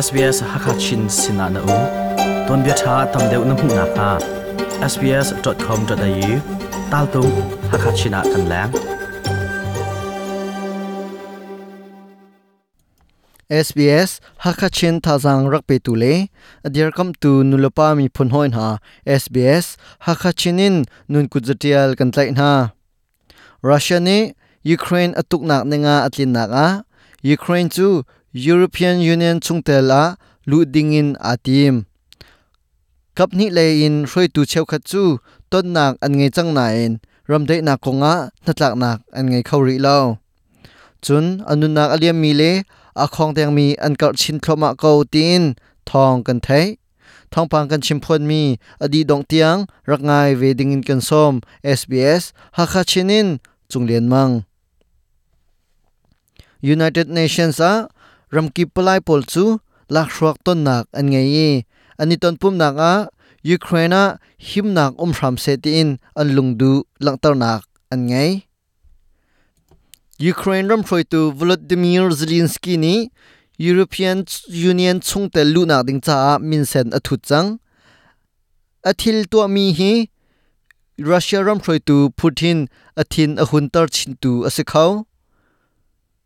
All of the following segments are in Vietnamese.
SBS Hakachin Sinana U Ton bia tha tam deuh na hmu kha sbs.com.au tal tu Hakachina kan lang SBS Hakachin thazang rakpe tu le adir kam tu nulopa mi phun hoin ha. SBS Hakachinin nun kujatial kan tlai na. Russia ne Ukraine atuk nak nenga atlin nak a. Ukraine chu European Union chungtela lu dingin atim. Kap ni le in roi tu cheu kha chu ton nak an ngei chang na in ram dei nak konga natlak nak an ngei khori lo chun anun nak aliam mi le a khong teng mi an kar chin thloma ko tin thong kan thai thong pang kan chimphon mi adi dong tiang rak ngai ve ding in kan som SBS ha kha chinin chunglen mang United Nations a ramki palai pol chu lak shruak ton nak an ngei ani ton pum nak a ukraine him nak um ram se ti in an lungdu langtar nak an ngei ukraine ram phroi tu volodymyr zelensky ni european union chung te lu nak ding cha min sen a thu chang. Athil to mi hi russia ram phroi tu putin athin a hun tar chin tu asikhau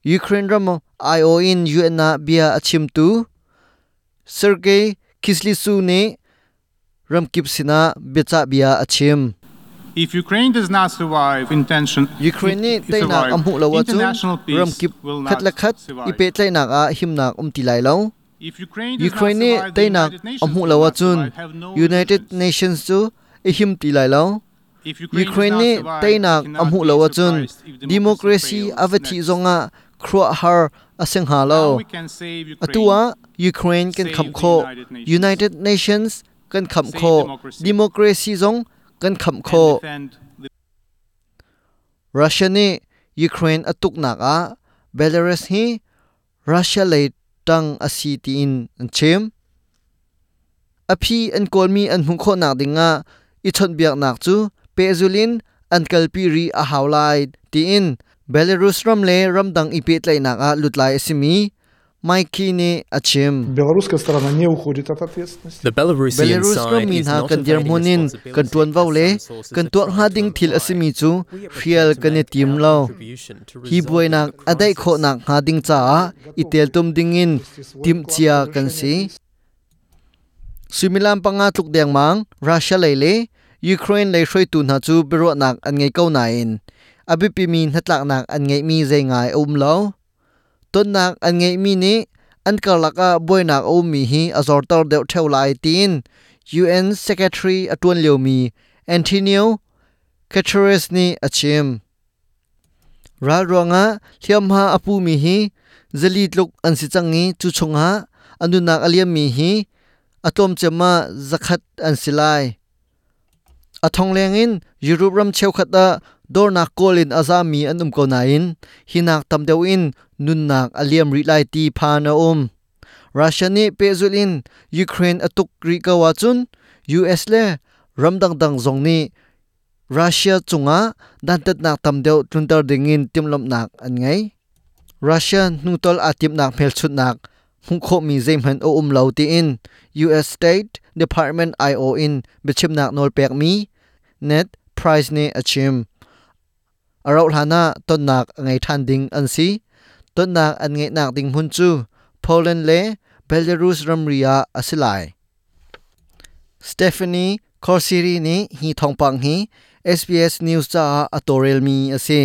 Ukraine ram IO in UN na bia achim tu. Sergei Kislytsu ne ram kipsina becha bia achim. If Ukraine does not survive intention Ukraine to taina amhu lawa chu international peace ram kip will not khat ipe tlai nak a him nak um ti lai lo Ukraine the taina amhu lawa chun. United. Nations chu i him ti lai lo Ukraine, survive, taina amhu lawa chun. democracy avati zonga khro har aseng ha lo. Atua Ukraine. Kan kham kho. United Nations. Kan kham kho. democracy. zong kan kham kho. Russia ni Ukraine atuk nak a. Belarus hi Russia le tang asi ti in an chem aphi an kolmi an hung kho nak dinga i chon biak nak chu pezulin an kalpi ri a hawlai ti in Belarus ram le ram dang i pe tlai nak a lutlai asimi Mikey ni achim Белорусская сторона не уходит от ответственности. The Belarusian Belarus ram side min is ha not kan dir evading munin kan tuan vau le responsibility as some sources kan are tuan trying ha to ding thil imply. asimi chu We are prepared fial to kan make tim our lo contribution to hi resolve buai the nak adai kho crisis. nak ha ding cha i tel tum ding in tim chia kan si sumilam panga tluk deng mang Russia le le Ukraine le shroi tu na chu biro nak an ngei ko na in abi pi mi nak an ngei mi zai ngai um lo. Ton nak an ngei mi ni, an karlaka laka nak um mi hi azor tor deuh theu lai tin. UN Secretary atun leo mi, Antonio Guterres ni achim ra ronga thiam ha apu mi hi, zali tluk an si changi chu chunga anu nak aliam mi hi atom chema zakhat an silai athong lengin europe ram cheu khata dor nak kolin azami an um ko na in hinak tam deu in nun nak aliam ri lai ti pha na um russia ni pezulin ukraine atuk ri ka wa chun us le ram dang dang zong ni Russia chunga dan tat nak tam deu tuntar dingin timlom nak an ngai Russia nutol atip nak phel chut nak hung kho mi zaim han o um lo ti in US State Department IO in bichim nak nol pek mi net price ne achim เราหลานาต้นนักไงทันดิงอันซีต้นนักอันไงนักดิงพุนจูโปแลนด์เลเบลารุสรัมเรียอสิลายสเตฟานีคอร์ซิรีนี่ฮีทองปังฮี SBS News จ้าอตอเรลมีอาศัย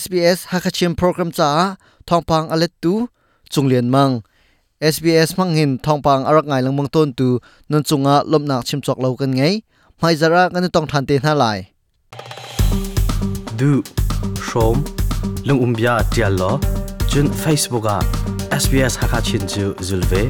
SBS ฮักชิมโปรแกรมจ้าทองปังอเลตูจงเลียนมัง SBS มังหินทองปังอารักไงลังมังต้นตูนันจงอาลมนักชิมจอกเลากันไงไม่จาระกันต้องทันเตนหาไหล du shom lung umbia tial lo chun Facebook a SBS Hakachin chu zulve